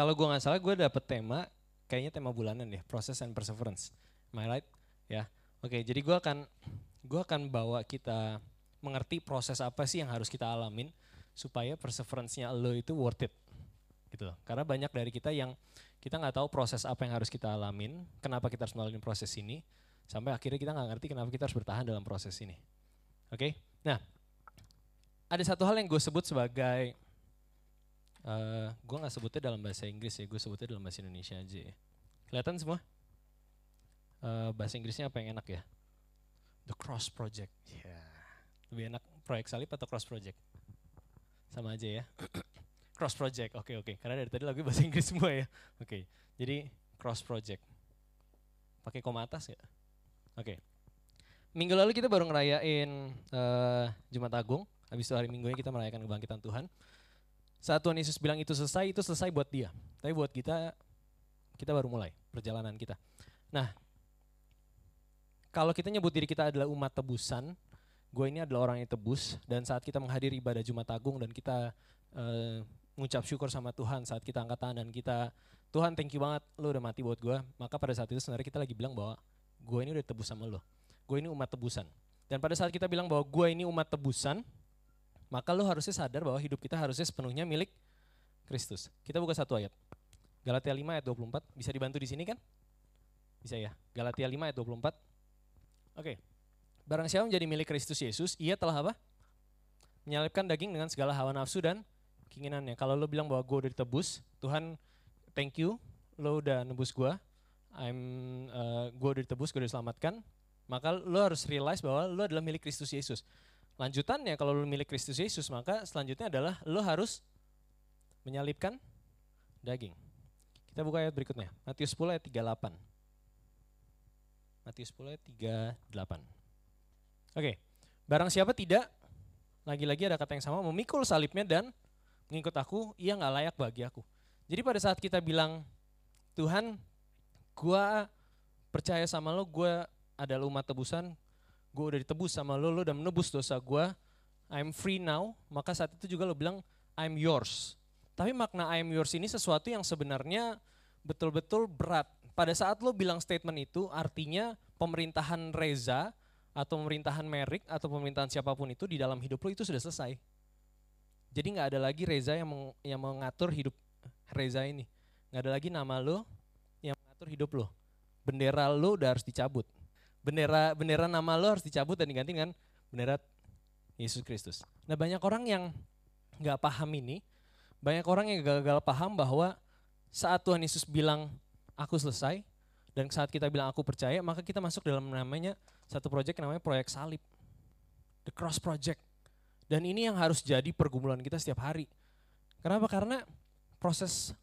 Kalau gue nggak salah gue dapet tema, kayaknya tema bulanan deh, process and perseverance. I right? Ya, oke. jadi gue akan gue akan bawa kita mengerti proses apa sih yang harus kita alamin supaya perseverance-nya lo itu worth it, gitu. Karena banyak dari kita yang kita nggak tahu proses apa yang harus kita alamin, kenapa kita harus melalui proses ini, sampai akhirnya kita nggak ngerti kenapa kita harus bertahan dalam proses ini. Oke, nah ada satu hal yang gue sebut sebagai Uh, gue nggak sebutnya dalam bahasa Inggris ya, gue sebutnya dalam bahasa Indonesia aja ya. Kelihatan semua? Uh, bahasa Inggrisnya apa yang enak ya? The Cross Project. Yeah. lebih enak proyek salib atau Cross Project? Sama aja ya. cross Project, oke okay, oke. Okay. Karena dari tadi lagu bahasa Inggris semua ya. Oke, okay. jadi Cross Project. Pakai koma atas ya? Oke. Okay. Minggu lalu kita baru ngerayain uh, Jumat Agung. Habis itu hari Minggunya kita merayakan kebangkitan Tuhan. Saat Tuhan Yesus bilang itu selesai, itu selesai buat dia. Tapi buat kita, kita baru mulai perjalanan kita. Nah, kalau kita nyebut diri kita adalah umat tebusan, gue ini adalah orang yang tebus, dan saat kita menghadiri ibadah Jumat Agung dan kita uh, syukur sama Tuhan saat kita angkat tangan dan kita, Tuhan thank you banget, lo udah mati buat gue, maka pada saat itu sebenarnya kita lagi bilang bahwa gue ini udah tebus sama lo. Gue ini umat tebusan. Dan pada saat kita bilang bahwa gue ini umat tebusan, maka lo harusnya sadar bahwa hidup kita harusnya sepenuhnya milik Kristus. Kita buka satu ayat. Galatia 5 ayat 24. Bisa dibantu di sini kan? Bisa ya. Galatia 5 ayat 24. Oke. Barang siapa menjadi milik Kristus Yesus, ia telah apa? Menyalipkan daging dengan segala hawa nafsu dan keinginannya. Kalau lo bilang bahwa gue udah ditebus, Tuhan thank you, lo udah nebus gue, I'm uh, gue udah ditebus, gue udah diselamatkan, maka lo harus realize bahwa lo adalah milik Kristus Yesus. Lanjutannya kalau lu milik Kristus Yesus maka selanjutnya adalah lu harus menyalipkan daging. Kita buka ayat berikutnya. Matius 10 ayat 38. Matius 10 ayat 38. Oke. Barang siapa tidak lagi-lagi ada kata yang sama memikul salibnya dan mengikut aku, ia nggak layak bagi aku. Jadi pada saat kita bilang Tuhan, gua percaya sama lo, gua adalah umat tebusan, gue udah ditebus sama lo, lo udah menebus dosa gue, I'm free now, maka saat itu juga lo bilang I'm yours. Tapi makna I'm yours ini sesuatu yang sebenarnya betul-betul berat. Pada saat lo bilang statement itu artinya pemerintahan Reza atau pemerintahan Merik atau pemerintahan siapa pun itu di dalam hidup lo itu sudah selesai. Jadi nggak ada lagi Reza yang, meng, yang mengatur hidup Reza ini. Nggak ada lagi nama lo yang mengatur hidup lo. Bendera lo udah harus dicabut bendera bendera nama lo harus dicabut dan diganti dengan bendera Yesus Kristus. Nah banyak orang yang nggak paham ini, banyak orang yang gagal paham bahwa saat Tuhan Yesus bilang aku selesai dan saat kita bilang aku percaya, maka kita masuk dalam namanya satu proyek namanya proyek salib, the cross project. Dan ini yang harus jadi pergumulan kita setiap hari. Kenapa? Karena proses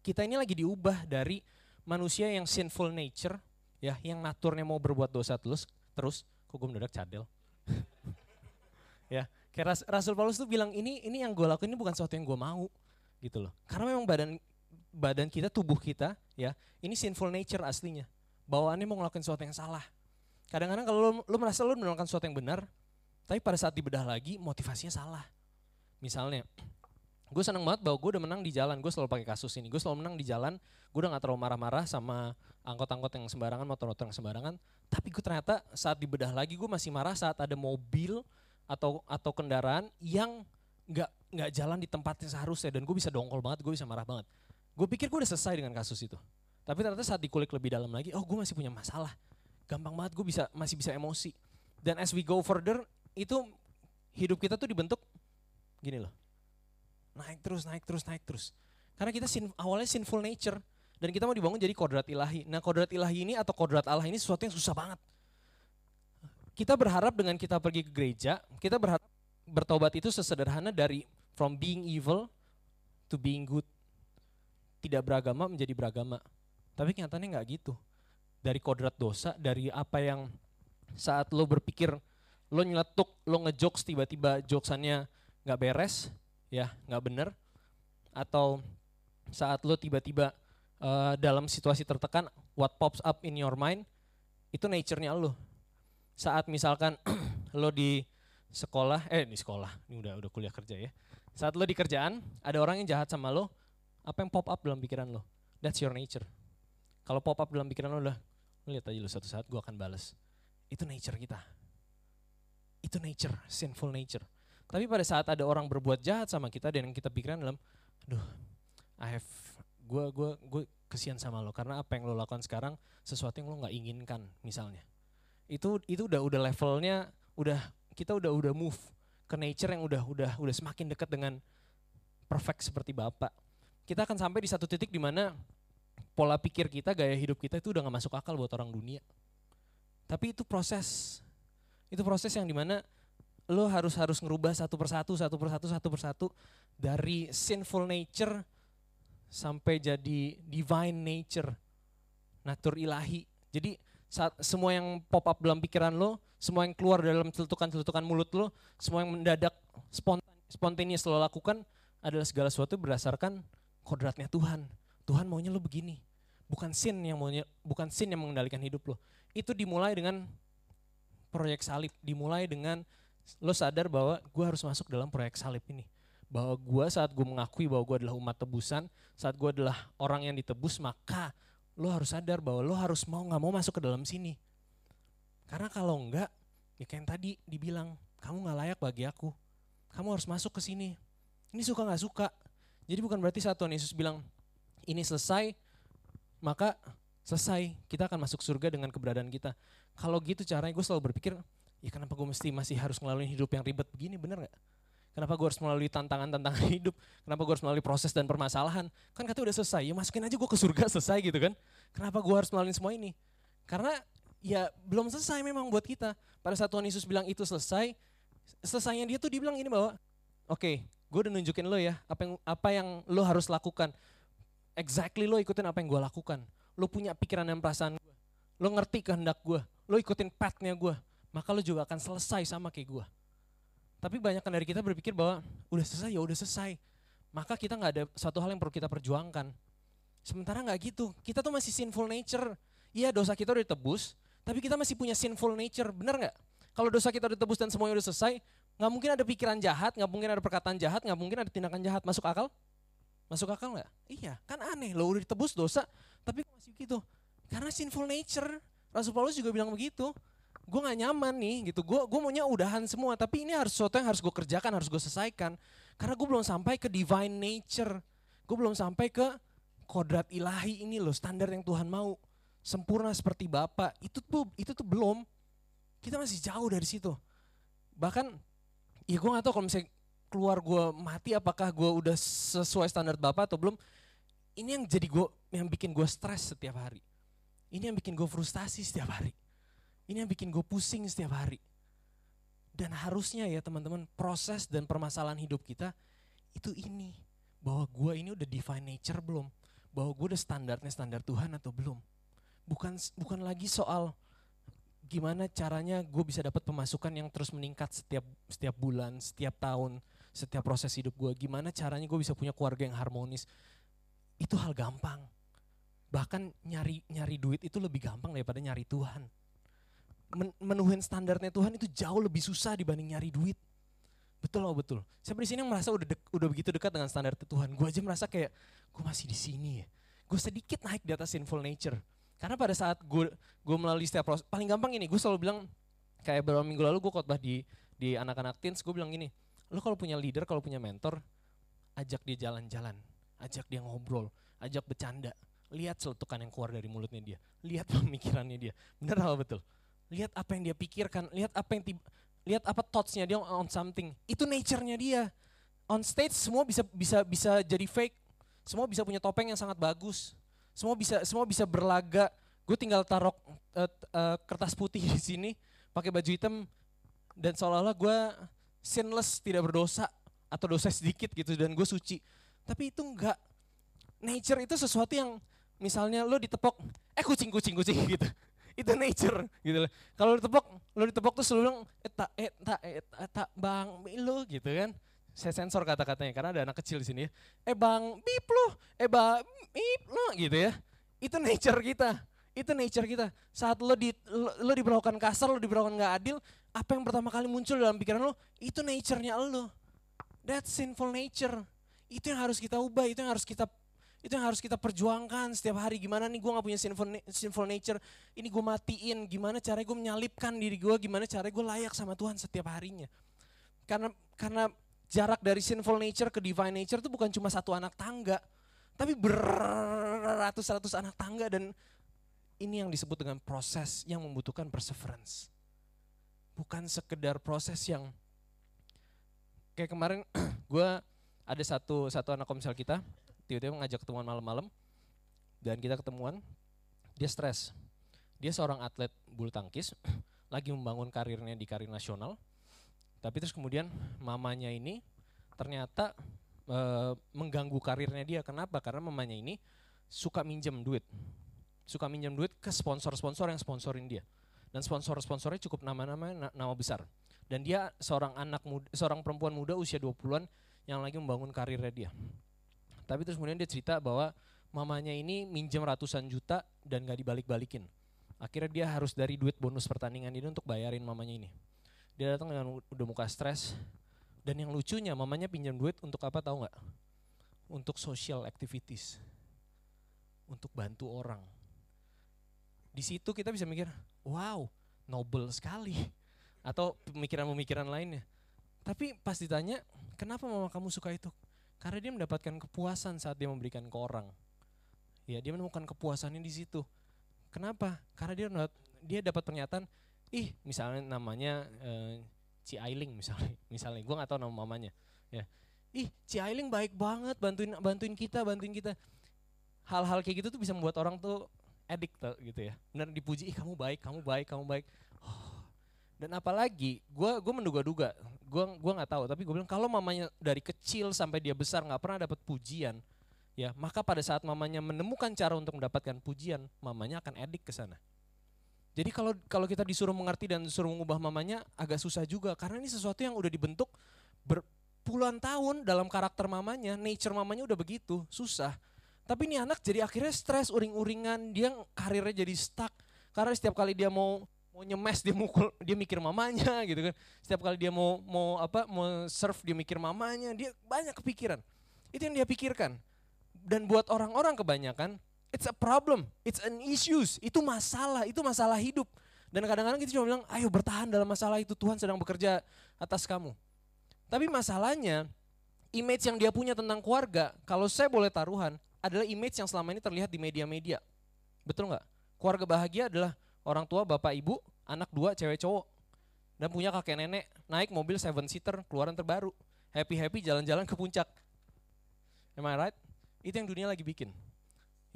kita ini lagi diubah dari manusia yang sinful nature ya yang naturnya mau berbuat dosa terus terus kok gue cadel? Ya kayak Ras, Rasul Paulus tuh bilang ini ini yang gue lakuin ini bukan sesuatu yang gue mau gitu loh. Karena memang badan badan kita tubuh kita ya ini sinful nature aslinya. Bawaannya mau ngelakuin sesuatu yang salah. Kadang-kadang kalau lo, lo merasa lo melakukan sesuatu yang benar tapi pada saat dibedah lagi motivasinya salah. Misalnya gue seneng banget bahwa gue udah menang di jalan gue selalu pakai kasus ini gue selalu menang di jalan gue udah gak terlalu marah-marah sama angkot-angkot yang sembarangan motor-motor yang sembarangan. Tapi gue ternyata saat dibedah lagi gue masih marah saat ada mobil atau atau kendaraan yang nggak nggak jalan di tempatnya seharusnya. Dan gue bisa dongkol banget gue bisa marah banget. Gue pikir gue udah selesai dengan kasus itu. Tapi ternyata saat dikulik lebih dalam lagi oh gue masih punya masalah. Gampang banget gue bisa masih bisa emosi. Dan as we go further itu hidup kita tuh dibentuk gini loh. Naik terus, naik terus, naik terus. Karena kita sin, awalnya sinful nature dan kita mau dibangun jadi kodrat ilahi. Nah kodrat ilahi ini atau kodrat Allah ini sesuatu yang susah banget. Kita berharap dengan kita pergi ke gereja, kita berharap bertobat itu sesederhana dari from being evil to being good. tidak beragama menjadi beragama. Tapi kenyataannya nggak gitu. Dari kodrat dosa, dari apa yang saat lo berpikir, lo nyeletuk, lo ngejokes tiba-tiba joksannya nggak beres, ya nggak bener. Atau saat lo tiba-tiba uh, dalam situasi tertekan, what pops up in your mind, itu nature-nya lo. Saat misalkan lo di sekolah, eh di sekolah, ini udah udah kuliah kerja ya. Saat lo di kerjaan, ada orang yang jahat sama lo, apa yang pop up dalam pikiran lo? That's your nature. Kalau pop up dalam pikiran lo udah, lihat aja lo suatu saat gue akan balas. Itu nature kita. Itu nature, sinful nature. Tapi pada saat ada orang berbuat jahat sama kita dan yang kita pikiran dalam, aduh, I have, gue gue gue kesian sama lo karena apa yang lo lakukan sekarang sesuatu yang lo nggak inginkan misalnya. Itu itu udah udah levelnya udah kita udah udah move ke nature yang udah udah udah semakin dekat dengan perfect seperti Bapak. Kita akan sampai di satu titik di mana pola pikir kita, gaya hidup kita itu udah gak masuk akal buat orang dunia. Tapi itu proses, itu proses yang di mana lo harus harus ngerubah satu persatu, satu persatu, satu persatu dari sinful nature sampai jadi divine nature, natur ilahi. Jadi saat semua yang pop up dalam pikiran lo, semua yang keluar dalam celutukan-celutukan mulut lo, semua yang mendadak spontan, lo lakukan adalah segala sesuatu berdasarkan kodratnya Tuhan. Tuhan maunya lo begini. Bukan sin yang maunya, bukan sin yang mengendalikan hidup lo. Itu dimulai dengan proyek salib, dimulai dengan lo sadar bahwa gue harus masuk dalam proyek salib ini. Bahwa gue saat gue mengakui bahwa gue adalah umat tebusan, saat gue adalah orang yang ditebus, maka lo harus sadar bahwa lo harus mau nggak mau masuk ke dalam sini. Karena kalau enggak, ya kayak yang tadi dibilang, kamu nggak layak bagi aku. Kamu harus masuk ke sini. Ini suka nggak suka. Jadi bukan berarti saat Tuhan Yesus bilang, ini selesai, maka selesai. Kita akan masuk surga dengan keberadaan kita. Kalau gitu caranya gue selalu berpikir, ya kenapa gue mesti masih harus ngelaluin hidup yang ribet begini, bener gak? Kenapa gue harus melalui tantangan-tantangan hidup? Kenapa gue harus melalui proses dan permasalahan? Kan katanya udah selesai, ya masukin aja gue ke surga selesai gitu kan. Kenapa gue harus melalui semua ini? Karena ya belum selesai memang buat kita. Pada saat Tuhan Yesus bilang itu selesai, selesainya dia tuh dibilang ini bahwa, oke okay, gue udah nunjukin lo ya, apa yang, apa yang lo harus lakukan. Exactly lo ikutin apa yang gue lakukan. Lo punya pikiran dan perasaan gue. Lo ngerti kehendak gue. Lo ikutin pathnya gue. Maka lo juga akan selesai sama kayak gue tapi banyak dari kita berpikir bahwa udah selesai ya udah selesai. Maka kita nggak ada satu hal yang perlu kita perjuangkan. Sementara nggak gitu, kita tuh masih sinful nature. Iya dosa kita udah ditebus, tapi kita masih punya sinful nature, bener nggak? Kalau dosa kita udah ditebus dan semuanya udah selesai, nggak mungkin ada pikiran jahat, nggak mungkin ada perkataan jahat, nggak mungkin ada tindakan jahat. Masuk akal? Masuk akal nggak? Iya, kan aneh. Lo udah ditebus dosa, tapi masih gitu. Karena sinful nature. Rasul Paulus juga bilang begitu gue gak nyaman nih gitu. Gue gue maunya udahan semua, tapi ini harus sesuatu yang harus gue kerjakan, harus gue selesaikan. Karena gue belum sampai ke divine nature. Gue belum sampai ke kodrat ilahi ini loh, standar yang Tuhan mau. Sempurna seperti Bapak. Itu tuh itu tuh belum. Kita masih jauh dari situ. Bahkan ya gue gak tau kalau misalnya keluar gue mati apakah gue udah sesuai standar Bapak atau belum. Ini yang jadi gue yang bikin gue stres setiap hari. Ini yang bikin gue frustasi setiap hari ini yang bikin gue pusing setiap hari. Dan harusnya ya teman-teman proses dan permasalahan hidup kita itu ini. Bahwa gue ini udah divine nature belum. Bahwa gue udah standarnya standar Tuhan atau belum. Bukan bukan lagi soal gimana caranya gue bisa dapat pemasukan yang terus meningkat setiap setiap bulan, setiap tahun, setiap proses hidup gue. Gimana caranya gue bisa punya keluarga yang harmonis. Itu hal gampang. Bahkan nyari nyari duit itu lebih gampang daripada nyari Tuhan menuhin standarnya Tuhan itu jauh lebih susah dibanding nyari duit. Betul loh betul. Siapa di sini yang merasa udah dek, udah begitu dekat dengan standar Tuhan. Gue aja merasa kayak gue masih di sini ya. Gue sedikit naik di atas sinful nature. Karena pada saat gue melalui setiap proses, paling gampang ini, gue selalu bilang kayak beberapa minggu lalu gue khotbah di di anak-anak teens, gue bilang gini, lo kalau punya leader, kalau punya mentor, ajak dia jalan-jalan, ajak dia ngobrol, ajak bercanda, lihat seletukan yang keluar dari mulutnya dia, lihat pemikirannya dia, bener apa betul? Lihat apa yang dia pikirkan, lihat apa yang lihat apa thoughtsnya dia on something. Itu nature-nya dia. On stage semua bisa bisa bisa jadi fake. Semua bisa punya topeng yang sangat bagus. Semua bisa semua bisa berlaga. Gue tinggal taruh uh, uh, kertas putih di sini, pakai baju hitam dan seolah-olah gue sinless, tidak berdosa atau dosa sedikit gitu dan gue suci. Tapi itu enggak. nature itu sesuatu yang misalnya lo ditepok, eh kucing kucing kucing gitu. Itu nature gitu loh. Kalau ditepok, lo ditepok tuh selalu bilang, eh tak, eh tak, eh tak, bang, lo gitu kan. Saya sensor kata-katanya karena ada anak kecil di sini ya. Eh bang, bip lo, eh bang, bip lo gitu ya. Itu nature kita. Itu nature kita. Saat lo di lo, lo diperlakukan kasar, lo diperlakukan nggak adil, apa yang pertama kali muncul dalam pikiran lo? Itu nature-nya lo. That's sinful nature. Itu yang harus kita ubah, itu yang harus kita itu yang harus kita perjuangkan setiap hari. Gimana nih gue gak punya sinful, sinful nature, ini gue matiin. Gimana caranya gue menyalipkan diri gue, gimana caranya gue layak sama Tuhan setiap harinya. Karena karena jarak dari sinful nature ke divine nature itu bukan cuma satu anak tangga, tapi beratus-ratus anak tangga dan ini yang disebut dengan proses yang membutuhkan perseverance. Bukan sekedar proses yang kayak kemarin gue ada satu satu anak komsel kita tiba-tiba ngajak ketemuan malam-malam dan kita ketemuan dia stres. Dia seorang atlet bulu tangkis lagi membangun karirnya di karir nasional. Tapi terus kemudian mamanya ini ternyata e, mengganggu karirnya dia. Kenapa? Karena mamanya ini suka minjem duit. Suka minjem duit ke sponsor-sponsor yang sponsorin dia. Dan sponsor-sponsornya cukup nama-nama nama besar. Dan dia seorang anak muda, seorang perempuan muda usia 20-an yang lagi membangun karirnya dia tapi terus kemudian dia cerita bahwa mamanya ini minjem ratusan juta dan gak dibalik-balikin. Akhirnya dia harus dari duit bonus pertandingan ini untuk bayarin mamanya ini. Dia datang dengan udah muka stres. Dan yang lucunya mamanya pinjam duit untuk apa tahu nggak? Untuk social activities. Untuk bantu orang. Di situ kita bisa mikir, wow, noble sekali. Atau pemikiran-pemikiran lainnya. Tapi pas ditanya, kenapa mama kamu suka itu? Karena dia mendapatkan kepuasan saat dia memberikan ke orang. Ya, dia menemukan kepuasannya di situ. Kenapa? Karena dia dia dapat pernyataan, ih misalnya namanya uh, Ci Ailing misalnya, misalnya gue nggak tahu nama mamanya, ya, ih Ci Ailing baik banget bantuin bantuin kita bantuin kita. Hal-hal kayak gitu tuh bisa membuat orang tuh edik gitu ya. Benar dipuji, ih kamu baik, kamu baik, kamu baik. Oh. Dan apalagi, gue gue menduga-duga, gue gua nggak tahu tapi gue bilang kalau mamanya dari kecil sampai dia besar nggak pernah dapat pujian ya maka pada saat mamanya menemukan cara untuk mendapatkan pujian mamanya akan edik ke sana. Jadi kalau kalau kita disuruh mengerti dan disuruh mengubah mamanya agak susah juga karena ini sesuatu yang udah dibentuk berpuluhan tahun dalam karakter mamanya nature mamanya udah begitu susah. Tapi ini anak jadi akhirnya stres uring-uringan dia karirnya jadi stuck karena setiap kali dia mau mau nyemes dia mukul dia mikir mamanya gitu kan. Setiap kali dia mau mau apa mau serve dia mikir mamanya dia banyak kepikiran. Itu yang dia pikirkan. Dan buat orang-orang kebanyakan it's a problem it's an issues. Itu masalah itu masalah hidup. Dan kadang-kadang kita cuma bilang ayo bertahan dalam masalah itu Tuhan sedang bekerja atas kamu. Tapi masalahnya image yang dia punya tentang keluarga kalau saya boleh taruhan adalah image yang selama ini terlihat di media-media. Betul nggak? Keluarga bahagia adalah orang tua bapak ibu anak dua cewek cowok dan punya kakek nenek naik mobil seven seater keluaran terbaru happy happy jalan-jalan ke puncak. Am I right? Itu yang dunia lagi bikin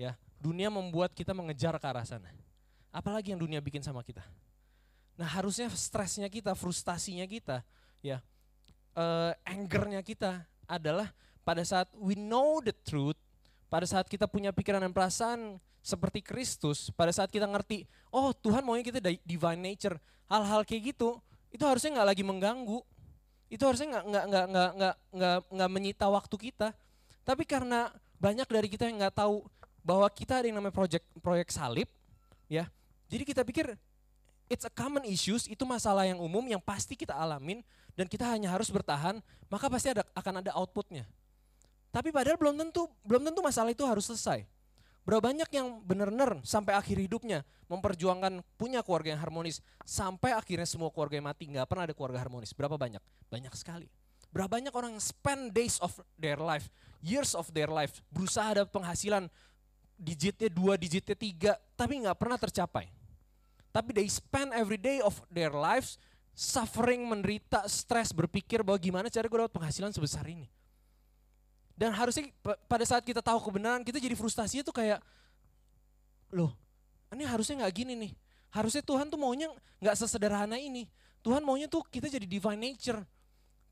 ya. Dunia membuat kita mengejar ke arah sana. Apalagi yang dunia bikin sama kita? Nah harusnya stresnya kita frustasinya kita ya uh, angernya kita adalah pada saat we know the truth pada saat kita punya pikiran dan perasaan seperti Kristus, pada saat kita ngerti, oh Tuhan maunya kita divine nature, hal-hal kayak gitu, itu harusnya nggak lagi mengganggu, itu harusnya nggak nggak nggak nggak nggak nggak nggak menyita waktu kita. Tapi karena banyak dari kita yang nggak tahu bahwa kita ada yang namanya proyek proyek salib, ya, jadi kita pikir it's a common issues, itu masalah yang umum yang pasti kita alamin dan kita hanya harus bertahan, maka pasti ada akan ada outputnya. Tapi padahal belum tentu belum tentu masalah itu harus selesai. Berapa banyak yang benar-benar sampai akhir hidupnya memperjuangkan punya keluarga yang harmonis sampai akhirnya semua keluarga yang mati nggak pernah ada keluarga harmonis. Berapa banyak? Banyak sekali. Berapa banyak orang yang spend days of their life, years of their life, berusaha ada penghasilan digitnya dua, digitnya tiga, tapi nggak pernah tercapai. Tapi they spend every day of their lives suffering, menderita, stres, berpikir bahwa gimana cara gue dapat penghasilan sebesar ini. Dan harusnya pada saat kita tahu kebenaran kita jadi frustasi itu kayak loh ini harusnya nggak gini nih. Harusnya Tuhan tuh maunya nggak sesederhana ini. Tuhan maunya tuh kita jadi divine nature.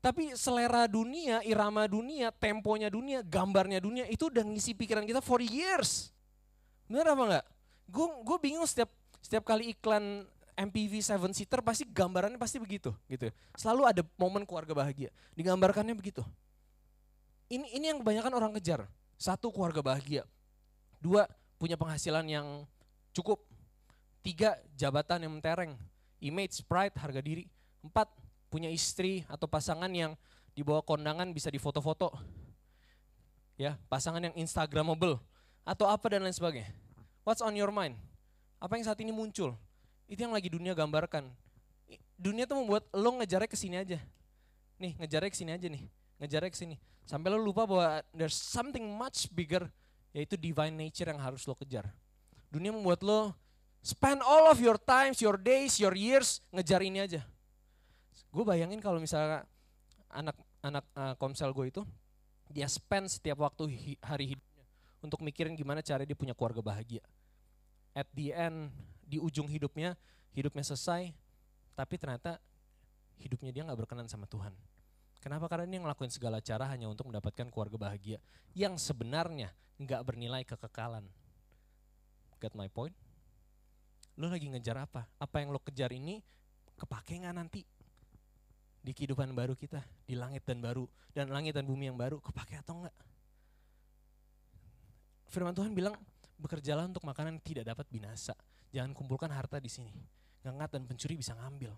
Tapi selera dunia, irama dunia, temponya dunia, gambarnya dunia itu udah ngisi pikiran kita for years. Bener apa enggak? Gue gue bingung setiap setiap kali iklan MPV seven seater pasti gambarannya pasti begitu gitu. Selalu ada momen keluarga bahagia. Digambarkannya begitu. Ini ini yang kebanyakan orang kejar. Satu keluarga bahagia. Dua punya penghasilan yang cukup. Tiga jabatan yang mentereng. Image, pride, harga diri. Empat punya istri atau pasangan yang dibawa kondangan bisa difoto-foto. Ya, pasangan yang instagramable atau apa dan lain sebagainya. What's on your mind? Apa yang saat ini muncul? Itu yang lagi dunia gambarkan. Dunia tuh membuat lo ngejarnya ke sini aja. Nih, ngejarnya ke sini aja nih. Ngejarnya ke sini. Sampai lo lupa bahwa there's something much bigger yaitu divine nature yang harus lo kejar. Dunia membuat lo spend all of your times, your days, your years ngejar ini aja gue bayangin kalau misalnya anak anak uh, komsel gue itu dia spend setiap waktu hi, hari hidupnya untuk mikirin gimana cara dia punya keluarga bahagia. At the end di ujung hidupnya hidupnya selesai tapi ternyata hidupnya dia nggak berkenan sama Tuhan. Kenapa? Karena dia ngelakuin segala cara hanya untuk mendapatkan keluarga bahagia yang sebenarnya nggak bernilai kekekalan. Get my point? Lo lagi ngejar apa? Apa yang lo kejar ini kepake nggak nanti? di kehidupan baru kita, di langit dan baru dan langit dan bumi yang baru, kepake atau enggak? Firman Tuhan bilang, bekerjalah untuk makanan yang tidak dapat binasa. Jangan kumpulkan harta di sini. Ngengat dan pencuri bisa ngambil.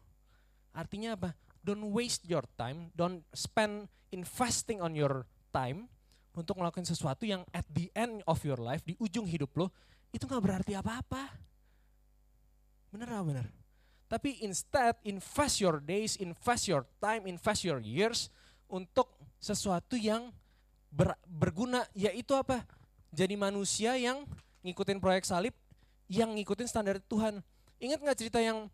Artinya apa? Don't waste your time, don't spend investing on your time untuk melakukan sesuatu yang at the end of your life, di ujung hidup lo, itu nggak berarti apa-apa. Bener apa bener? Tapi instead invest your days, invest your time, invest your years untuk sesuatu yang ber, berguna yaitu apa? Jadi manusia yang ngikutin proyek salib, yang ngikutin standar Tuhan. Ingat nggak cerita yang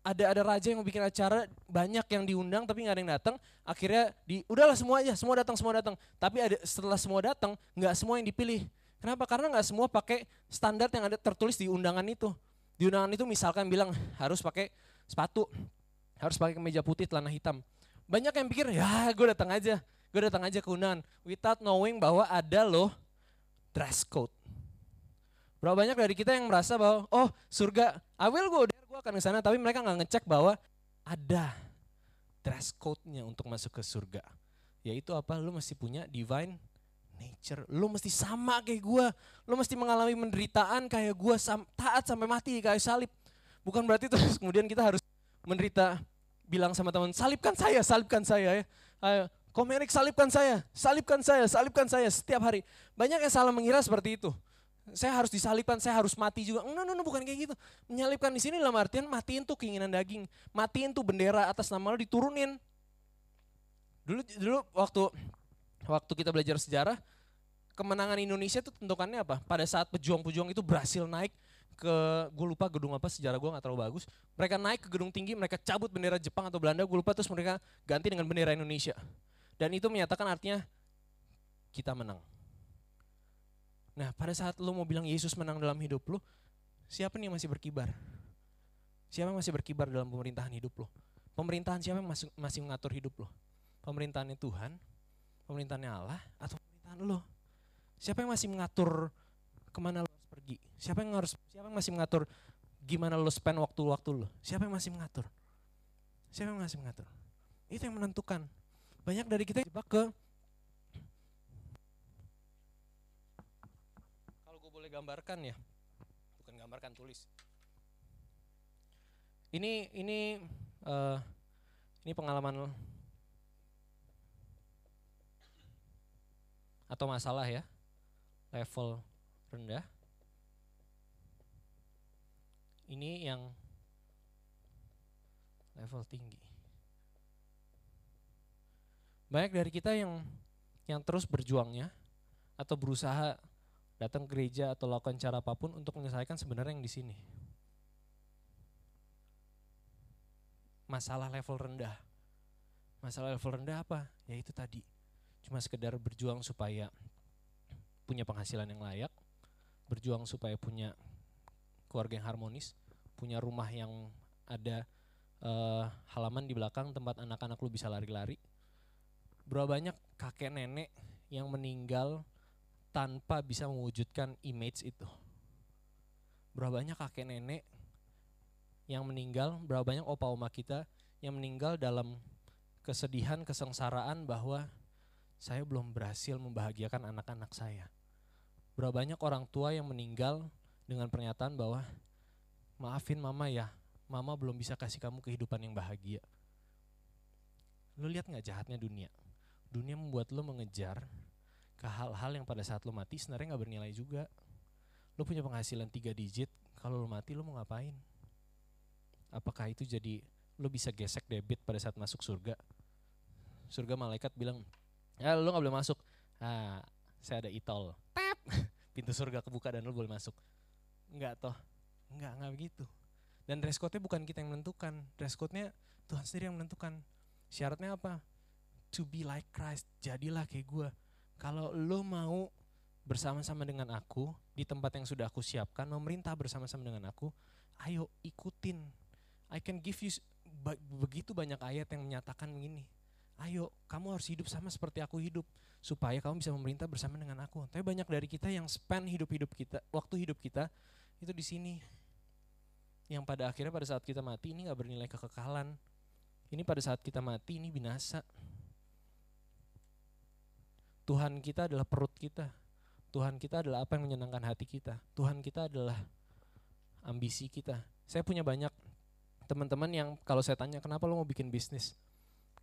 ada ada raja yang mau bikin acara banyak yang diundang tapi nggak ada yang datang akhirnya di udahlah semua aja semua datang semua datang tapi ada setelah semua datang nggak semua yang dipilih kenapa karena nggak semua pakai standar yang ada tertulis di undangan itu di undangan itu misalkan bilang harus pakai sepatu, harus pakai kemeja putih, celana hitam. Banyak yang pikir, ya gue datang aja, gue datang aja ke undangan. Without knowing bahwa ada loh dress code. Berapa banyak dari kita yang merasa bahwa, oh surga, I will go gue akan ke sana. Tapi mereka nggak ngecek bahwa ada dress code-nya untuk masuk ke surga. Yaitu apa, lu mesti punya divine nature. Lu mesti sama kayak gue. Lu mesti mengalami penderitaan kayak gue, taat sampai mati kayak salib. Bukan berarti terus kemudian kita harus menderita bilang sama teman, salibkan saya, salibkan saya ya. Ayo, komerik salibkan saya, salibkan saya, salibkan saya setiap hari. Banyak yang salah mengira seperti itu. Saya harus disalibkan, saya harus mati juga. No, no, no, bukan kayak gitu. Menyalibkan di sini dalam artian matiin tuh keinginan daging. Matiin tuh bendera atas nama lo diturunin. Dulu dulu waktu waktu kita belajar sejarah, kemenangan Indonesia itu tentukannya apa? Pada saat pejuang-pejuang itu berhasil naik ke, gue lupa gedung apa, sejarah gue gak terlalu bagus. Mereka naik ke gedung tinggi, mereka cabut bendera Jepang atau Belanda, gue lupa terus mereka ganti dengan bendera Indonesia. Dan itu menyatakan artinya kita menang. Nah pada saat lo mau bilang Yesus menang dalam hidup lo, siapa nih yang masih berkibar? Siapa yang masih berkibar dalam pemerintahan hidup lo? Pemerintahan siapa yang masih, mengatur hidup lo? Pemerintahannya Tuhan, pemerintahannya Allah, atau pemerintahan lo? Siapa yang masih mengatur ke mana lo harus pergi? Siapa yang harus siapa yang masih mengatur gimana lo spend waktu-waktu lo? Siapa yang masih mengatur? Siapa yang masih mengatur? Itu yang menentukan. Banyak dari kita jebak ke gambarkan ya, bukan gambarkan tulis. Ini ini uh, ini pengalaman atau masalah ya level rendah. Ini yang level tinggi. Banyak dari kita yang yang terus berjuangnya atau berusaha datang ke gereja atau lakukan cara apa pun untuk menyelesaikan sebenarnya yang di sini. Masalah level rendah. Masalah level rendah apa? Ya itu tadi. Cuma sekedar berjuang supaya punya penghasilan yang layak, berjuang supaya punya keluarga yang harmonis, punya rumah yang ada uh, halaman di belakang tempat anak-anak lu bisa lari-lari, Berapa banyak kakek nenek yang meninggal tanpa bisa mewujudkan image itu. Berapa banyak kakek nenek yang meninggal, berapa banyak opa oma kita yang meninggal dalam kesedihan, kesengsaraan bahwa saya belum berhasil membahagiakan anak-anak saya. Berapa banyak orang tua yang meninggal dengan pernyataan bahwa maafin mama ya, mama belum bisa kasih kamu kehidupan yang bahagia. Lu lihat nggak jahatnya dunia? Dunia membuat lo mengejar ke hal-hal yang pada saat lo mati sebenarnya nggak bernilai juga. Lo punya penghasilan tiga digit, kalau lo mati lo mau ngapain? Apakah itu jadi lo bisa gesek debit pada saat masuk surga? Surga malaikat bilang, ya lo nggak boleh masuk. Ah, saya ada itol. Tap, pintu surga kebuka dan lo boleh masuk. Enggak toh, enggak enggak begitu. Dan dress code-nya bukan kita yang menentukan, dress code-nya Tuhan sendiri yang menentukan. Syaratnya apa? To be like Christ, jadilah kayak gue. Kalau lo mau bersama-sama dengan aku di tempat yang sudah aku siapkan, memerintah bersama-sama dengan aku, ayo ikutin. I can give you begitu banyak ayat yang menyatakan begini. Ayo, kamu harus hidup sama seperti aku hidup supaya kamu bisa memerintah bersama dengan aku. Tapi banyak dari kita yang spend hidup-hidup kita, waktu hidup kita itu di sini. Yang pada akhirnya pada saat kita mati ini nggak bernilai kekekalan. Ini pada saat kita mati ini binasa. Tuhan kita adalah perut kita. Tuhan kita adalah apa yang menyenangkan hati kita. Tuhan kita adalah ambisi kita. Saya punya banyak teman-teman yang kalau saya tanya kenapa lo mau bikin bisnis?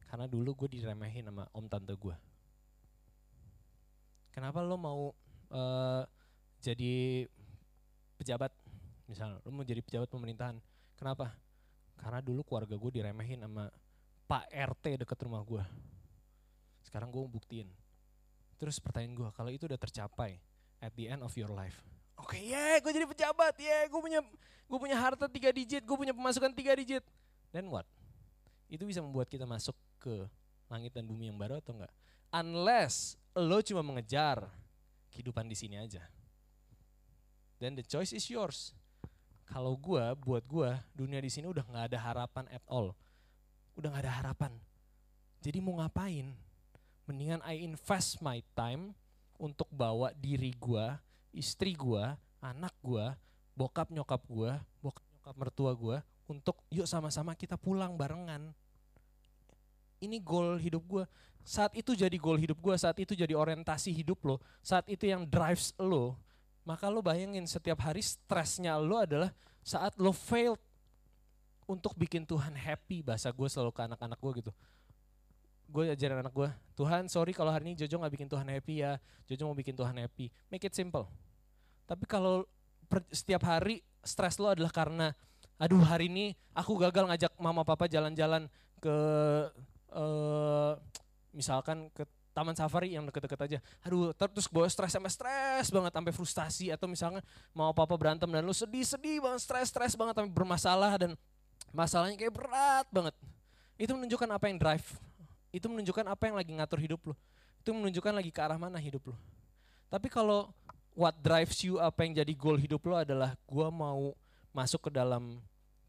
Karena dulu gue diremehin sama om tante gue. Kenapa lo mau uh, jadi pejabat? Misalnya lo mau jadi pejabat pemerintahan. Kenapa? Karena dulu keluarga gue diremehin sama Pak RT deket rumah gue. Sekarang gue mau buktiin Terus pertanyaan gue, kalau itu udah tercapai at the end of your life, oke okay, yeah, gue jadi pejabat, ya yeah, gue punya gue punya harta tiga digit, gue punya pemasukan tiga digit, then what? Itu bisa membuat kita masuk ke langit dan bumi yang baru atau enggak? Unless lo cuma mengejar kehidupan di sini aja. Then the choice is yours. Kalau gue, buat gue, dunia di sini udah nggak ada harapan at all. Udah nggak ada harapan. Jadi mau ngapain? Mendingan I invest my time untuk bawa diri gua, istri gua, anak gua, bokap nyokap gua, bokap nyokap mertua gua untuk yuk sama-sama kita pulang barengan. Ini goal hidup gua. Saat itu jadi goal hidup gua, saat itu jadi orientasi hidup lo, saat itu yang drives lo, maka lo bayangin setiap hari stresnya lo adalah saat lo failed untuk bikin Tuhan happy bahasa gue selalu ke anak-anak gue gitu gue ajarin anak gue, Tuhan sorry kalau hari ini Jojo gak bikin Tuhan happy ya, Jojo mau bikin Tuhan happy. Make it simple. Tapi kalau setiap hari stres lo adalah karena, aduh hari ini aku gagal ngajak mama papa jalan-jalan ke, uh, misalkan ke taman safari yang deket-deket aja. Aduh, terus gue stres sampai stres banget sampai frustasi atau misalnya mau papa berantem dan lu sedih-sedih banget, stres-stres banget sampai bermasalah dan masalahnya kayak berat banget. Itu menunjukkan apa yang drive itu menunjukkan apa yang lagi ngatur hidup lo. Itu menunjukkan lagi ke arah mana hidup lo. Tapi kalau what drives you, apa yang jadi goal hidup lo adalah gue mau masuk ke dalam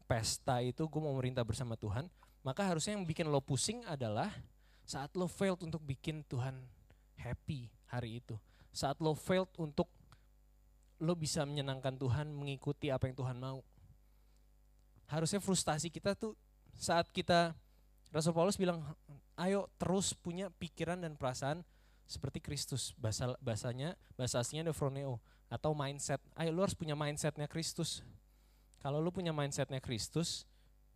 pesta itu, gue mau merintah bersama Tuhan, maka harusnya yang bikin lo pusing adalah saat lo failed untuk bikin Tuhan happy hari itu. Saat lo failed untuk lo bisa menyenangkan Tuhan, mengikuti apa yang Tuhan mau. Harusnya frustasi kita tuh saat kita Rasul Paulus bilang ayo terus punya pikiran dan perasaan seperti Kristus. Bahasa bahasanya bahasa aslinya froneo atau mindset. Ayo lu harus punya mindsetnya Kristus. Kalau lu punya mindsetnya Kristus,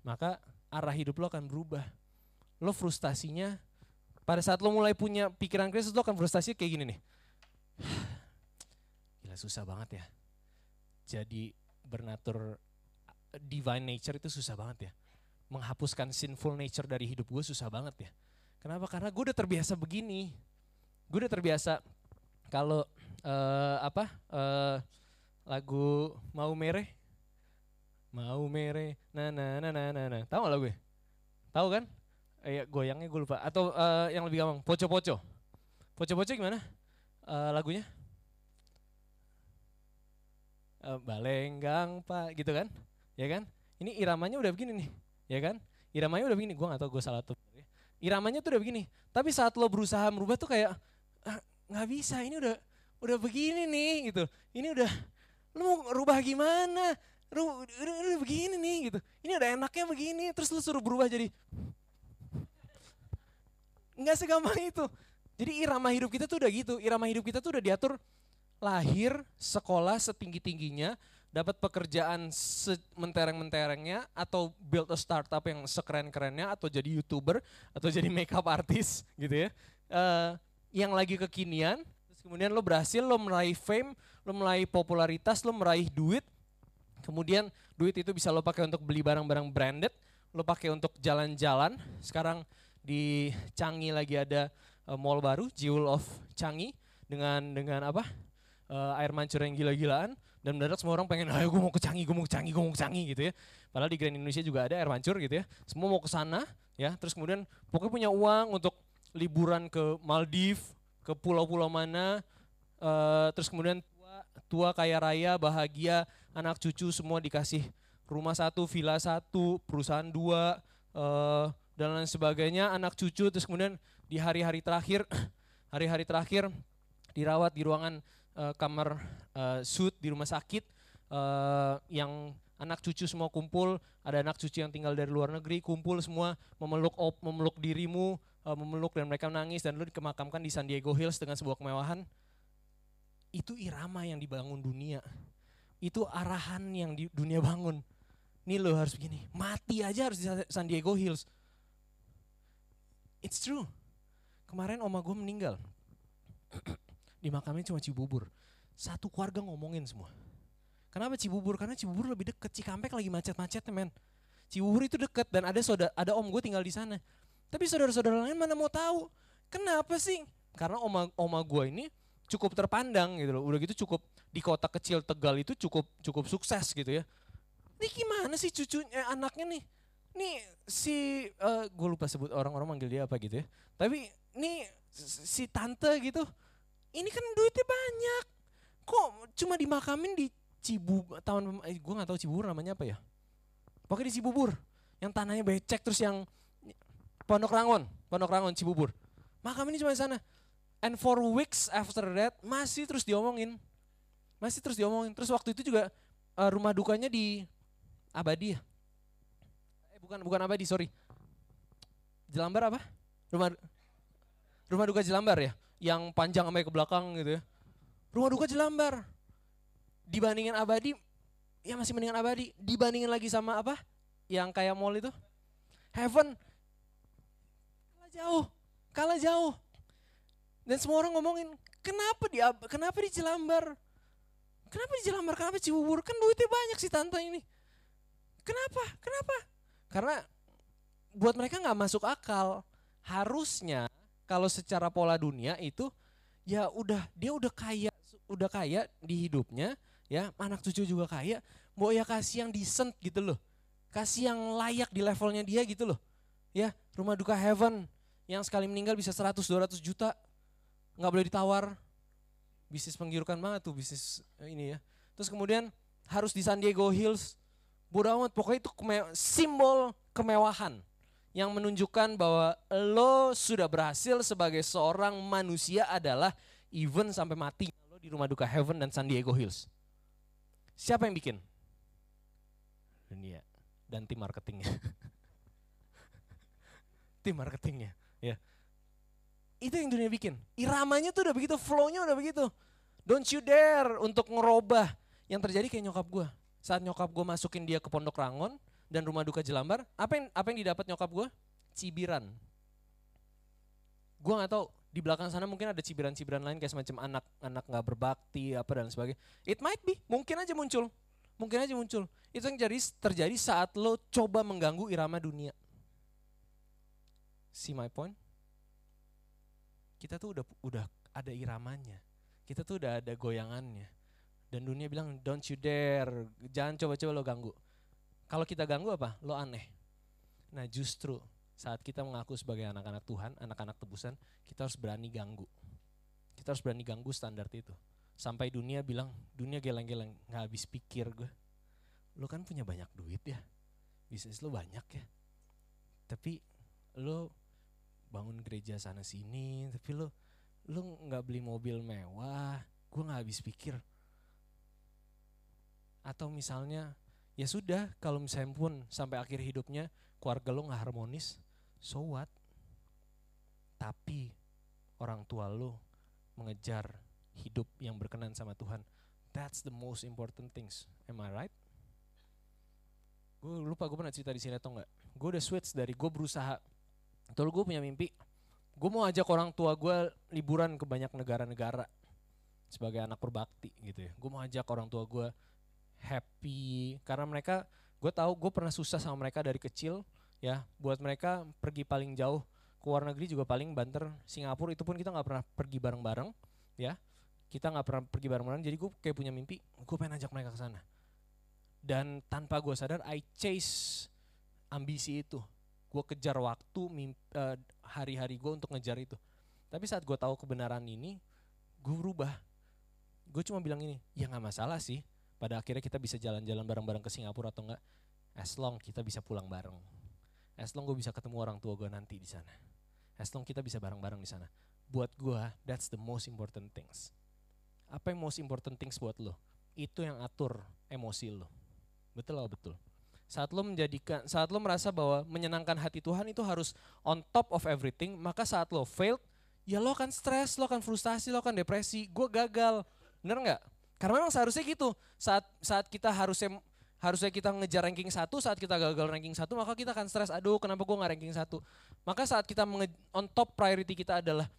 maka arah hidup lo akan berubah. Lo frustasinya pada saat lo mulai punya pikiran Kristus lo akan frustasi kayak gini nih. Gila susah banget ya. Jadi bernatur divine nature itu susah banget ya. Menghapuskan sinful nature dari hidup gue susah banget ya Kenapa? Karena gue udah terbiasa begini. Gue udah terbiasa kalau uh, apa uh, lagu mau mereh, mau mereh, na na na na na, na. tahu lagu gue? Tahu kan? Eh, goyangnya gue lupa. Atau uh, yang lebih gampang, poco poco. Poco poco gimana? Uh, lagunya? Uh, balenggang pak, gitu kan? Ya kan? Ini iramanya udah begini nih, ya kan? Iramanya udah begini. Gue gak tau gue salah tuh Iramanya tuh udah begini. Tapi saat lo berusaha merubah tuh kayak ah, nggak bisa. Ini udah udah begini nih gitu. Ini udah lo mau rubah gimana? Ru, udah, udah begini nih gitu. Ini udah enaknya begini. Terus lo suruh berubah jadi nggak segampang itu. Jadi irama hidup kita tuh udah gitu. Irama hidup kita tuh udah diatur lahir, sekolah setinggi-tingginya, dapat pekerjaan sementereng-menterengnya atau build a startup yang sekeren-kerennya atau jadi youtuber atau jadi makeup artist gitu ya. Uh, yang lagi kekinian terus kemudian lo berhasil lo meraih fame lo meraih popularitas lo meraih duit. Kemudian duit itu bisa lo pakai untuk beli barang-barang branded lo pakai untuk jalan-jalan. Sekarang di Changi lagi ada uh, mall baru Jewel of Changi dengan dengan apa? Uh, air mancur yang gila-gilaan dan mendadak semua orang pengen ayo gue mau ke Canggih, gue mau ke Canggih, gue mau ke Canggih gitu ya. Padahal di Grand Indonesia juga ada air mancur gitu ya. Semua mau ke sana ya, terus kemudian pokoknya punya uang untuk liburan ke Maldives, ke pulau-pulau mana, uh, terus kemudian tua, tua kaya raya, bahagia, anak cucu semua dikasih rumah satu, villa satu, perusahaan dua, uh, dan lain sebagainya, anak cucu, terus kemudian di hari-hari terakhir, hari-hari terakhir dirawat di ruangan uh, kamar uh, suit di rumah sakit uh, yang anak cucu semua kumpul, ada anak cucu yang tinggal dari luar negeri kumpul semua memeluk op, memeluk dirimu, uh, memeluk dan mereka menangis dan lu dikemakamkan di San Diego Hills dengan sebuah kemewahan. Itu irama yang dibangun dunia. Itu arahan yang di dunia bangun. Nih lo harus begini, mati aja harus di San Diego Hills. It's true. Kemarin oma gue meninggal di makamnya cuma Cibubur. Satu keluarga ngomongin semua. Kenapa Cibubur? Karena Cibubur lebih deket. Cikampek lagi macet-macetnya men. Cibubur itu deket dan ada saudara, ada om gue tinggal di sana. Tapi saudara-saudara lain mana mau tahu? Kenapa sih? Karena oma oma gue ini cukup terpandang gitu loh. Udah gitu cukup di kota kecil Tegal itu cukup cukup sukses gitu ya. Ini gimana sih cucunya anaknya nih? Nih si uh, gue lupa sebut orang-orang manggil dia apa gitu ya. Tapi nih si tante gitu ini kan duitnya banyak. Kok cuma dimakamin di Cibubur, tahun eh, gue gak tahu Cibubur namanya apa ya. Pokoknya di Cibubur, yang tanahnya becek terus yang Pondok Rangon, Pondok Rangon Cibubur. Makam ini cuma di sana. And for weeks after that masih terus diomongin. Masih terus diomongin. Terus waktu itu juga uh, rumah dukanya di Abadi ya. Eh bukan bukan Abadi, sorry. Jelambar apa? Rumah Rumah duka Jelambar ya yang panjang sampai ke belakang gitu ya. Rumah duka Jelambar. Dibandingin abadi, ya masih mendingan abadi. Dibandingin lagi sama apa? Yang kayak mall itu. Heaven. Kalah jauh. Kalah jauh. Dan semua orang ngomongin, kenapa di kenapa di Jelambar? Kenapa di Jelambar? Kenapa Cibubur? Kan duitnya banyak sih tante ini. Kenapa? Kenapa? Karena buat mereka nggak masuk akal. Harusnya kalau secara pola dunia itu ya udah dia udah kaya udah kaya di hidupnya ya anak cucu juga kaya mau ya kasih yang decent gitu loh. Kasih yang layak di levelnya dia gitu loh. Ya rumah duka heaven yang sekali meninggal bisa 100 200 juta. Nggak boleh ditawar. Bisnis penggirukan banget tuh bisnis ini ya. Terus kemudian harus di San Diego Hills. Bodoh amat pokoknya itu simbol kemewahan yang menunjukkan bahwa lo sudah berhasil sebagai seorang manusia adalah even sampai mati lo di rumah duka Heaven dan San Diego Hills. Siapa yang bikin? Dunia dan tim marketingnya. tim marketingnya, ya. Itu yang dunia bikin. Iramanya tuh udah begitu, flow-nya udah begitu. Don't you dare untuk ngerubah. Yang terjadi kayak nyokap gue. Saat nyokap gue masukin dia ke Pondok Rangon, dan rumah duka Jelambar, apa yang apa yang didapat nyokap gue? Cibiran. Gue nggak tahu di belakang sana mungkin ada cibiran-cibiran lain kayak semacam anak-anak nggak berbakti apa dan sebagainya. It might be, mungkin aja muncul, mungkin aja muncul. Itu yang jadi terjadi saat lo coba mengganggu irama dunia. See my point? Kita tuh udah udah ada iramanya, kita tuh udah ada goyangannya. Dan dunia bilang don't you dare, jangan coba-coba lo ganggu. Kalau kita ganggu apa? Lo aneh. Nah justru saat kita mengaku sebagai anak-anak Tuhan, anak-anak tebusan, kita harus berani ganggu. Kita harus berani ganggu standar itu. Sampai dunia bilang, dunia geleng-geleng, gak habis pikir gue. Lo kan punya banyak duit ya, bisnis lo banyak ya. Tapi lo bangun gereja sana sini tapi lo lo nggak beli mobil mewah gue nggak habis pikir atau misalnya ya sudah kalau misalnya pun sampai akhir hidupnya keluarga lo nggak harmonis so what? Tapi orang tua lo mengejar hidup yang berkenan sama Tuhan. That's the most important things. Am I right? Gue lupa gue pernah cerita di sini atau enggak gue udah switch dari gue berusaha. Betul gue punya mimpi. Gue mau ajak orang tua gue liburan ke banyak negara-negara sebagai anak berbakti gitu ya. Gue mau ajak orang tua gue happy. Karena mereka gue tahu gue pernah susah sama mereka dari kecil ya. Buat mereka pergi paling jauh ke luar negeri juga paling banter. Singapura itu pun kita nggak pernah pergi bareng-bareng ya. Kita nggak pernah pergi bareng-bareng jadi gue kayak punya mimpi gue pengen ajak mereka ke sana. Dan tanpa gue sadar I chase ambisi itu. Gue kejar waktu uh, hari-hari gue untuk ngejar itu. Tapi saat gue tahu kebenaran ini gue berubah. Gue cuma bilang ini ya nggak masalah sih pada akhirnya kita bisa jalan-jalan bareng-bareng ke Singapura atau enggak? As long kita bisa pulang bareng. As long gue bisa ketemu orang tua gue nanti di sana. As long kita bisa bareng-bareng di sana. Buat gue that's the most important things. Apa yang most important things buat lo? Itu yang atur emosi lo. Betul lah betul. Saat lo menjadikan, saat lo merasa bahwa menyenangkan hati Tuhan itu harus on top of everything, maka saat lo failed, ya lo akan stres, lo akan frustasi, lo akan depresi. Gue gagal, bener nggak? Karena memang seharusnya gitu. Saat saat kita harusnya harusnya kita ngejar ranking satu, saat kita gagal ranking satu, maka kita akan stres. Aduh, kenapa gue nggak ranking satu? Maka saat kita on top priority kita adalah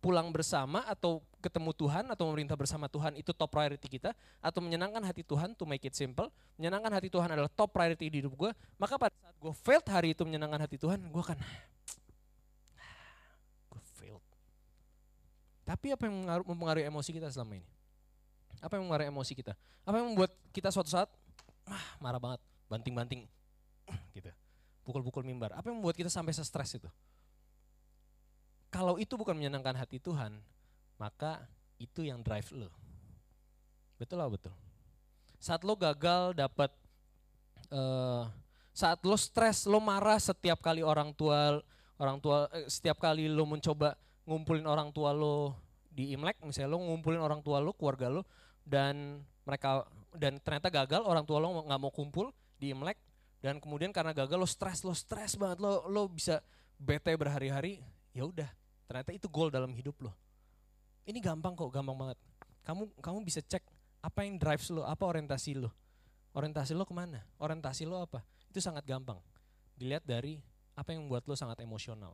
pulang bersama atau ketemu Tuhan atau memerintah bersama Tuhan itu top priority kita atau menyenangkan hati Tuhan to make it simple menyenangkan hati Tuhan adalah top priority di hidup gue maka pada saat gue failed hari itu menyenangkan hati Tuhan gue akan gue failed tapi apa yang mempengaruhi emosi kita selama ini apa yang mempengaruhi emosi kita apa yang membuat kita suatu saat ah, marah banget banting-banting gitu pukul-pukul mimbar apa yang membuat kita sampai stres itu kalau itu bukan menyenangkan hati Tuhan, maka itu yang drive lo. Betul lah betul. Saat lo gagal dapat, uh, saat lo stres, lo marah setiap kali orang tua, orang tua, eh, setiap kali lo mencoba ngumpulin orang tua lo di Imlek, misalnya lo ngumpulin orang tua lo, keluarga lo, dan mereka dan ternyata gagal, orang tua lo nggak mau kumpul di Imlek, dan kemudian karena gagal lo stres, lo stres banget, lo lo bisa bete berhari-hari, ya udah Ternyata itu goal dalam hidup lo. Ini gampang kok, gampang banget. Kamu kamu bisa cek apa yang drives lo, apa orientasi lo. Orientasi lo ke mana? Orientasi lo apa? Itu sangat gampang. Dilihat dari apa yang membuat lo sangat emosional.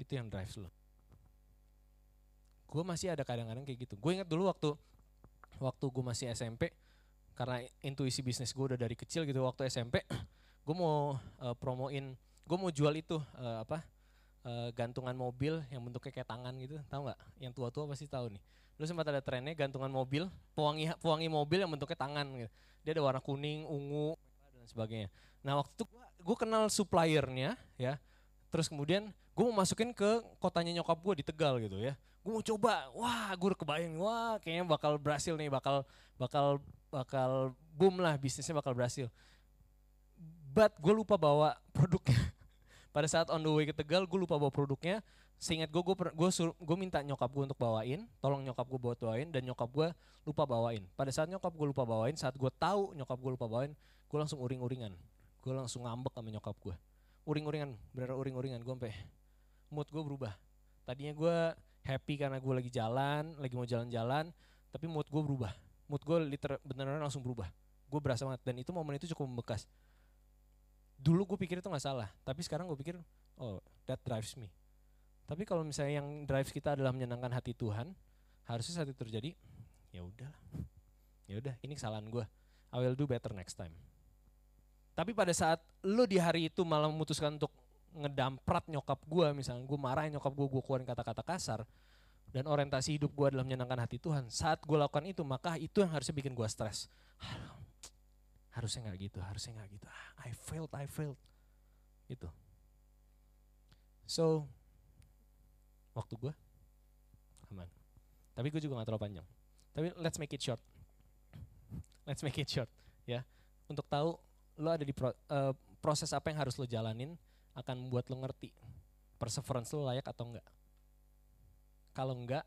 Itu yang drives lo. Gue masih ada kadang-kadang kayak gitu. Gue ingat dulu waktu waktu gue masih SMP, karena intuisi bisnis gue udah dari kecil gitu waktu SMP, gue mau uh, promoin, gue mau jual itu uh, apa uh, gantungan mobil yang bentuknya kayak tangan gitu, tahu nggak? Yang tua-tua pasti tahu nih. Dulu sempat ada trennya gantungan mobil, pewangi pewangi mobil yang bentuknya tangan gitu. Dia ada warna kuning, ungu, dan sebagainya. Nah waktu itu gue kenal suppliernya ya, terus kemudian gue mau masukin ke kotanya nyokap gue di Tegal gitu ya. Gue mau coba, wah gue udah kebayang, wah kayaknya bakal berhasil nih, bakal bakal bakal boom lah bisnisnya bakal berhasil. But gue lupa bawa produknya. Pada saat on the way ke Tegal gue lupa bawa produknya. Seingat gue gue gue gue minta nyokap gue untuk bawain. Tolong nyokap gue buat bawain. Dan nyokap gue lupa bawain. Pada saat nyokap gue lupa bawain saat gue tahu nyokap gue lupa bawain gue langsung uring-uringan. Gue langsung ngambek sama nyokap gue uring-uringan bener uring-uringan gue sampai mood gue berubah. Tadinya gue happy karena gue lagi jalan lagi mau jalan-jalan tapi mood gue berubah. Mood gue liter beneran langsung berubah. Gue berasa banget dan itu momen itu cukup membekas. Dulu gue pikir itu nggak salah tapi sekarang gue pikir oh that drives me. Tapi kalau misalnya yang drives kita adalah menyenangkan hati Tuhan harusnya saat itu terjadi ya udah ya udah ini kesalahan gue I will do better next time. Tapi pada saat lo di hari itu malah memutuskan untuk ngedamprat nyokap gue misalnya gue marah nyokap gue gue keluarin kata-kata kasar dan orientasi hidup gue adalah menyenangkan hati Tuhan saat gue lakukan itu maka itu yang harusnya bikin gue stres harusnya nggak gitu, harusnya nggak gitu. Ah, I failed, I failed. Gitu. So, waktu gue aman. Tapi gue juga gak terlalu panjang. Tapi let's make it short. Let's make it short, ya. Untuk tahu lo ada di pro, uh, proses apa yang harus lo jalanin akan membuat lo ngerti perseverance lo layak atau enggak. Kalau enggak,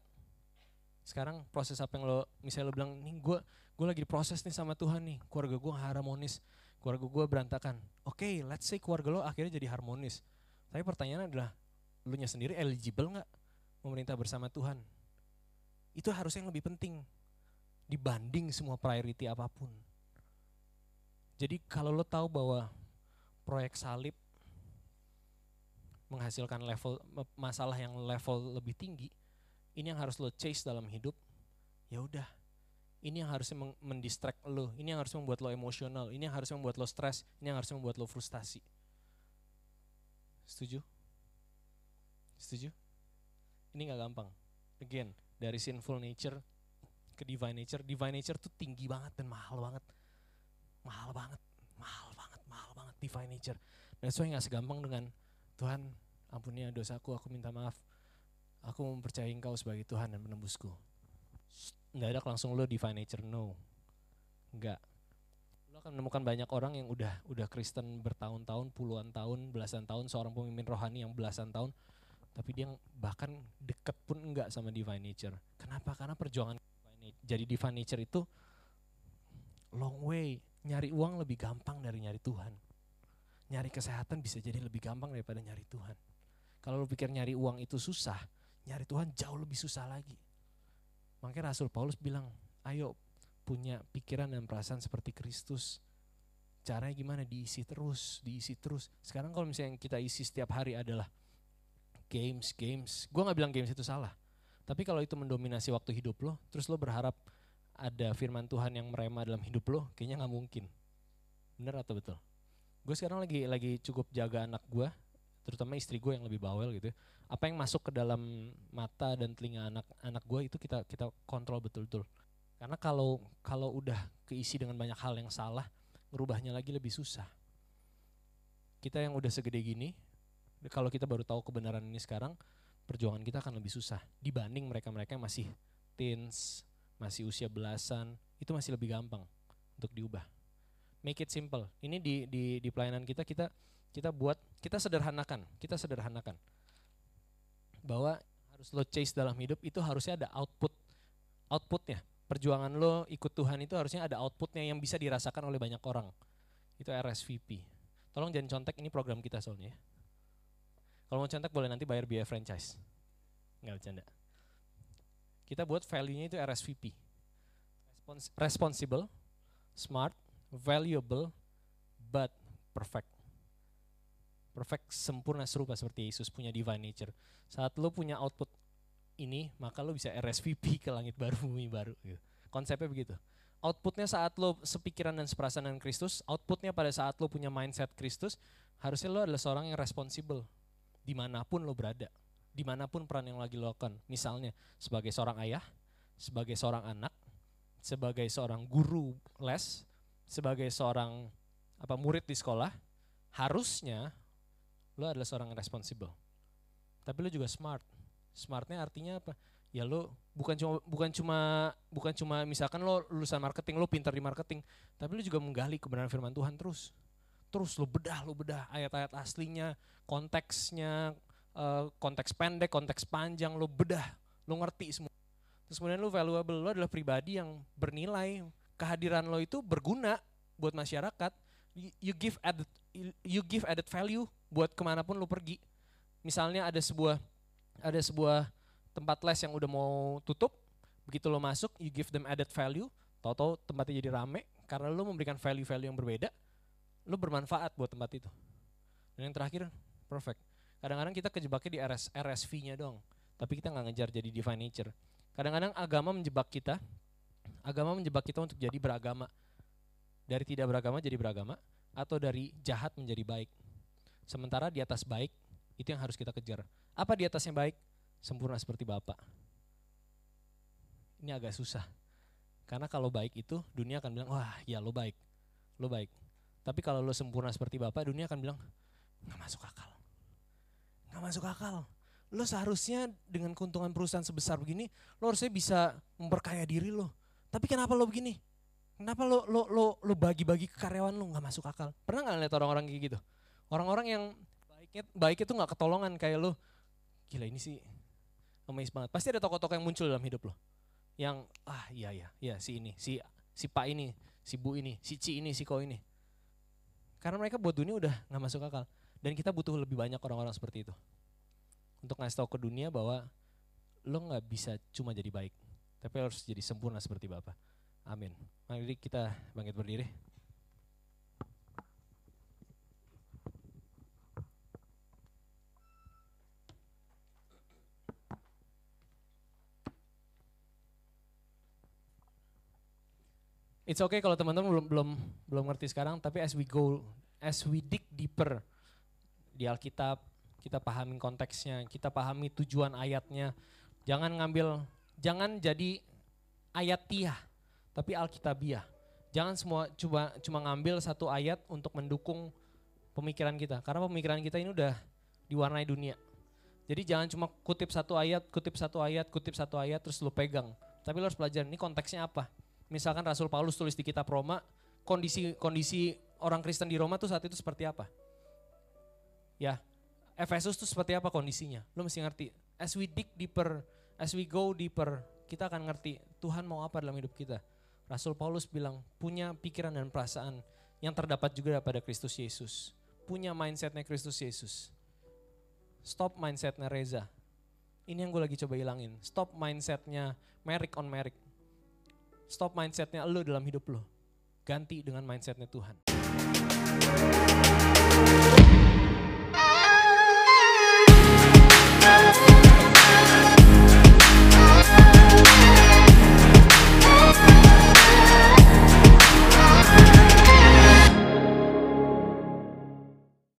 sekarang proses apa yang lo misalnya lo bilang nih gue gue lagi diproses nih sama Tuhan nih keluarga gue harmonis keluarga gue berantakan. Oke okay, let's say keluarga lo akhirnya jadi harmonis. Tapi pertanyaannya adalah lu nya sendiri eligible nggak memerintah bersama Tuhan? Itu harusnya yang lebih penting dibanding semua priority apa pun. Jadi kalau lo tahu bahwa proyek salib menghasilkan level masalah yang level lebih tinggi ini yang harus lo chase dalam hidup, ya udah. Ini yang harusnya mendistract lo, ini yang harus membuat lo emosional, ini yang harus membuat lo stres, ini yang harus membuat lo frustasi. Setuju? Setuju? Ini nggak gampang. Again, dari sinful nature ke divine nature, divine nature tuh tinggi banget dan mahal banget. Mahal banget, mahal banget, mahal banget divine nature. Dan sesuai nggak segampang dengan Tuhan ampuni dosaku, aku minta maaf aku mempercayai engkau sebagai Tuhan dan penembusku. Nggak ada langsung lo divine nature, no. Enggak. Lo akan menemukan banyak orang yang udah udah Kristen bertahun-tahun, puluhan tahun, belasan tahun, seorang pemimpin rohani yang belasan tahun, tapi dia bahkan deket pun enggak sama divine nature. Kenapa? Karena perjuangan jadi divine nature itu long way. Nyari uang lebih gampang dari nyari Tuhan. Nyari kesehatan bisa jadi lebih gampang daripada nyari Tuhan. Kalau lo pikir nyari uang itu susah, nyari Tuhan jauh lebih susah lagi. Makanya Rasul Paulus bilang, ayo punya pikiran dan perasaan seperti Kristus. Caranya gimana? Diisi terus, diisi terus. Sekarang kalau misalnya kita isi setiap hari adalah games, games. Gue gak bilang games itu salah. Tapi kalau itu mendominasi waktu hidup lo, terus lo berharap ada firman Tuhan yang merema dalam hidup lo, kayaknya gak mungkin. Bener atau betul? Gue sekarang lagi lagi cukup jaga anak gue, terutama istri gue yang lebih bawel gitu. Ya apa yang masuk ke dalam mata dan telinga anak-anak gue itu kita kita kontrol betul-betul. Karena kalau kalau udah keisi dengan banyak hal yang salah, ngerubahnya lagi lebih susah. Kita yang udah segede gini, kalau kita baru tahu kebenaran ini sekarang, perjuangan kita akan lebih susah dibanding mereka-mereka yang masih teens, masih usia belasan, itu masih lebih gampang untuk diubah. Make it simple. Ini di di di pelayanan kita kita kita buat kita sederhanakan, kita sederhanakan. Bahwa harus lo chase dalam hidup itu harusnya ada output outputnya. Perjuangan lo ikut Tuhan itu harusnya ada outputnya yang bisa dirasakan oleh banyak orang. Itu RSVP tolong jangan contek ini program kita soalnya. Ya. kalau mau contek boleh nanti bayar biaya franchise. Nggak bercanda. Kita buat value-nya itu RSVP Respons responsible smart valuable but perfect perfect, sempurna serupa seperti Yesus punya divine nature. Saat lo punya output ini, maka lo bisa RSVP ke langit baru, bumi baru. Gitu. Konsepnya begitu. Outputnya saat lo sepikiran dan seperasaan dengan Kristus, outputnya pada saat lo punya mindset Kristus, harusnya lo adalah seorang yang responsible di mana pun lo berada, di mana pun peran yang lagi lo lakukan. Misalnya sebagai seorang ayah, sebagai seorang anak, sebagai seorang guru les, sebagai seorang apa murid di sekolah, harusnya lo adalah seorang yang responsible. Tapi lo juga smart. Smartnya artinya apa? Ya lo bukan cuma bukan cuma bukan cuma misalkan lo lulusan marketing, lo pintar di marketing, tapi lo juga menggali kebenaran firman Tuhan terus. Terus lo bedah, lo bedah ayat-ayat aslinya, konteksnya, eh, konteks pendek, konteks panjang, lo bedah, lo ngerti semua. Terus kemudian lo valuable, lo adalah pribadi yang bernilai, kehadiran lo itu berguna buat masyarakat. You give added you give added value buat ke mana pun lu pergi. Misalnya ada sebuah ada sebuah tempat les yang udah mau tutup, begitu lo masuk, you give them added value, tau-tau tempatnya jadi rame, karena lo memberikan value-value yang berbeda, lo bermanfaat buat tempat itu. Dan yang terakhir, perfect. Kadang-kadang kita kejebaknya di RS, RSV-nya dong, tapi kita nggak ngejar jadi divine nature. Kadang-kadang agama menjebak kita, agama menjebak kita untuk jadi beragama. Dari tidak beragama jadi beragama, atau dari jahat menjadi baik. Sementara di atas baik, itu yang harus kita kejar. Apa di atas yang baik? Sempurna seperti Bapak. Ini agak susah. Karena kalau baik itu, dunia akan bilang, wah ya lo baik, lo baik. Tapi kalau lo sempurna seperti Bapak, dunia akan bilang, nggak masuk akal. Nggak masuk akal. Lo seharusnya dengan keuntungan perusahaan sebesar begini, lo harusnya bisa memperkaya diri lo. Tapi kenapa lo begini? Kenapa lo lo lo lo bagi-bagi ke karyawan lo nggak masuk akal? Pernah nggak lihat orang-orang kayak gitu? Orang-orang yang baik baiknya baik itu nggak ketolongan kayak lo gila ini sih amazed banget pasti ada tokoh-tokoh yang muncul dalam hidup lo yang ah iya iya iya si ini si si pak ini si bu ini si ci ini si ko ini karena mereka buat dunia udah nggak masuk akal dan kita butuh lebih banyak orang-orang seperti itu untuk ngasih tahu ke dunia bahwa lo nggak bisa cuma jadi baik tapi harus jadi sempurna seperti bapak amin mari kita bangkit berdiri It's okay kalau teman-teman belum belum belum ngerti sekarang, tapi as we go, as we dig deeper di Alkitab, kita pahami konteksnya, kita pahami tujuan ayatnya. Jangan ngambil, jangan jadi ayatiah, tapi alkitabiah. Jangan semua coba cuma ngambil satu ayat untuk mendukung pemikiran kita, karena pemikiran kita ini udah diwarnai dunia. Jadi jangan cuma kutip satu ayat, kutip satu ayat, kutip satu ayat, terus lo pegang. Tapi lo harus belajar ini konteksnya apa misalkan Rasul Paulus tulis di kitab Roma, kondisi kondisi orang Kristen di Roma tuh saat itu seperti apa? Ya, Efesus tuh seperti apa kondisinya? Lo mesti ngerti. As we dig deeper, as we go deeper, kita akan ngerti Tuhan mau apa dalam hidup kita. Rasul Paulus bilang punya pikiran dan perasaan yang terdapat juga pada Kristus Yesus. Punya mindsetnya Kristus Yesus. Stop mindsetnya Reza. Ini yang gue lagi coba hilangin. Stop mindsetnya Merrick on Merrick Stop mindsetnya lo dalam hidup lo. Ganti dengan mindsetnya Tuhan.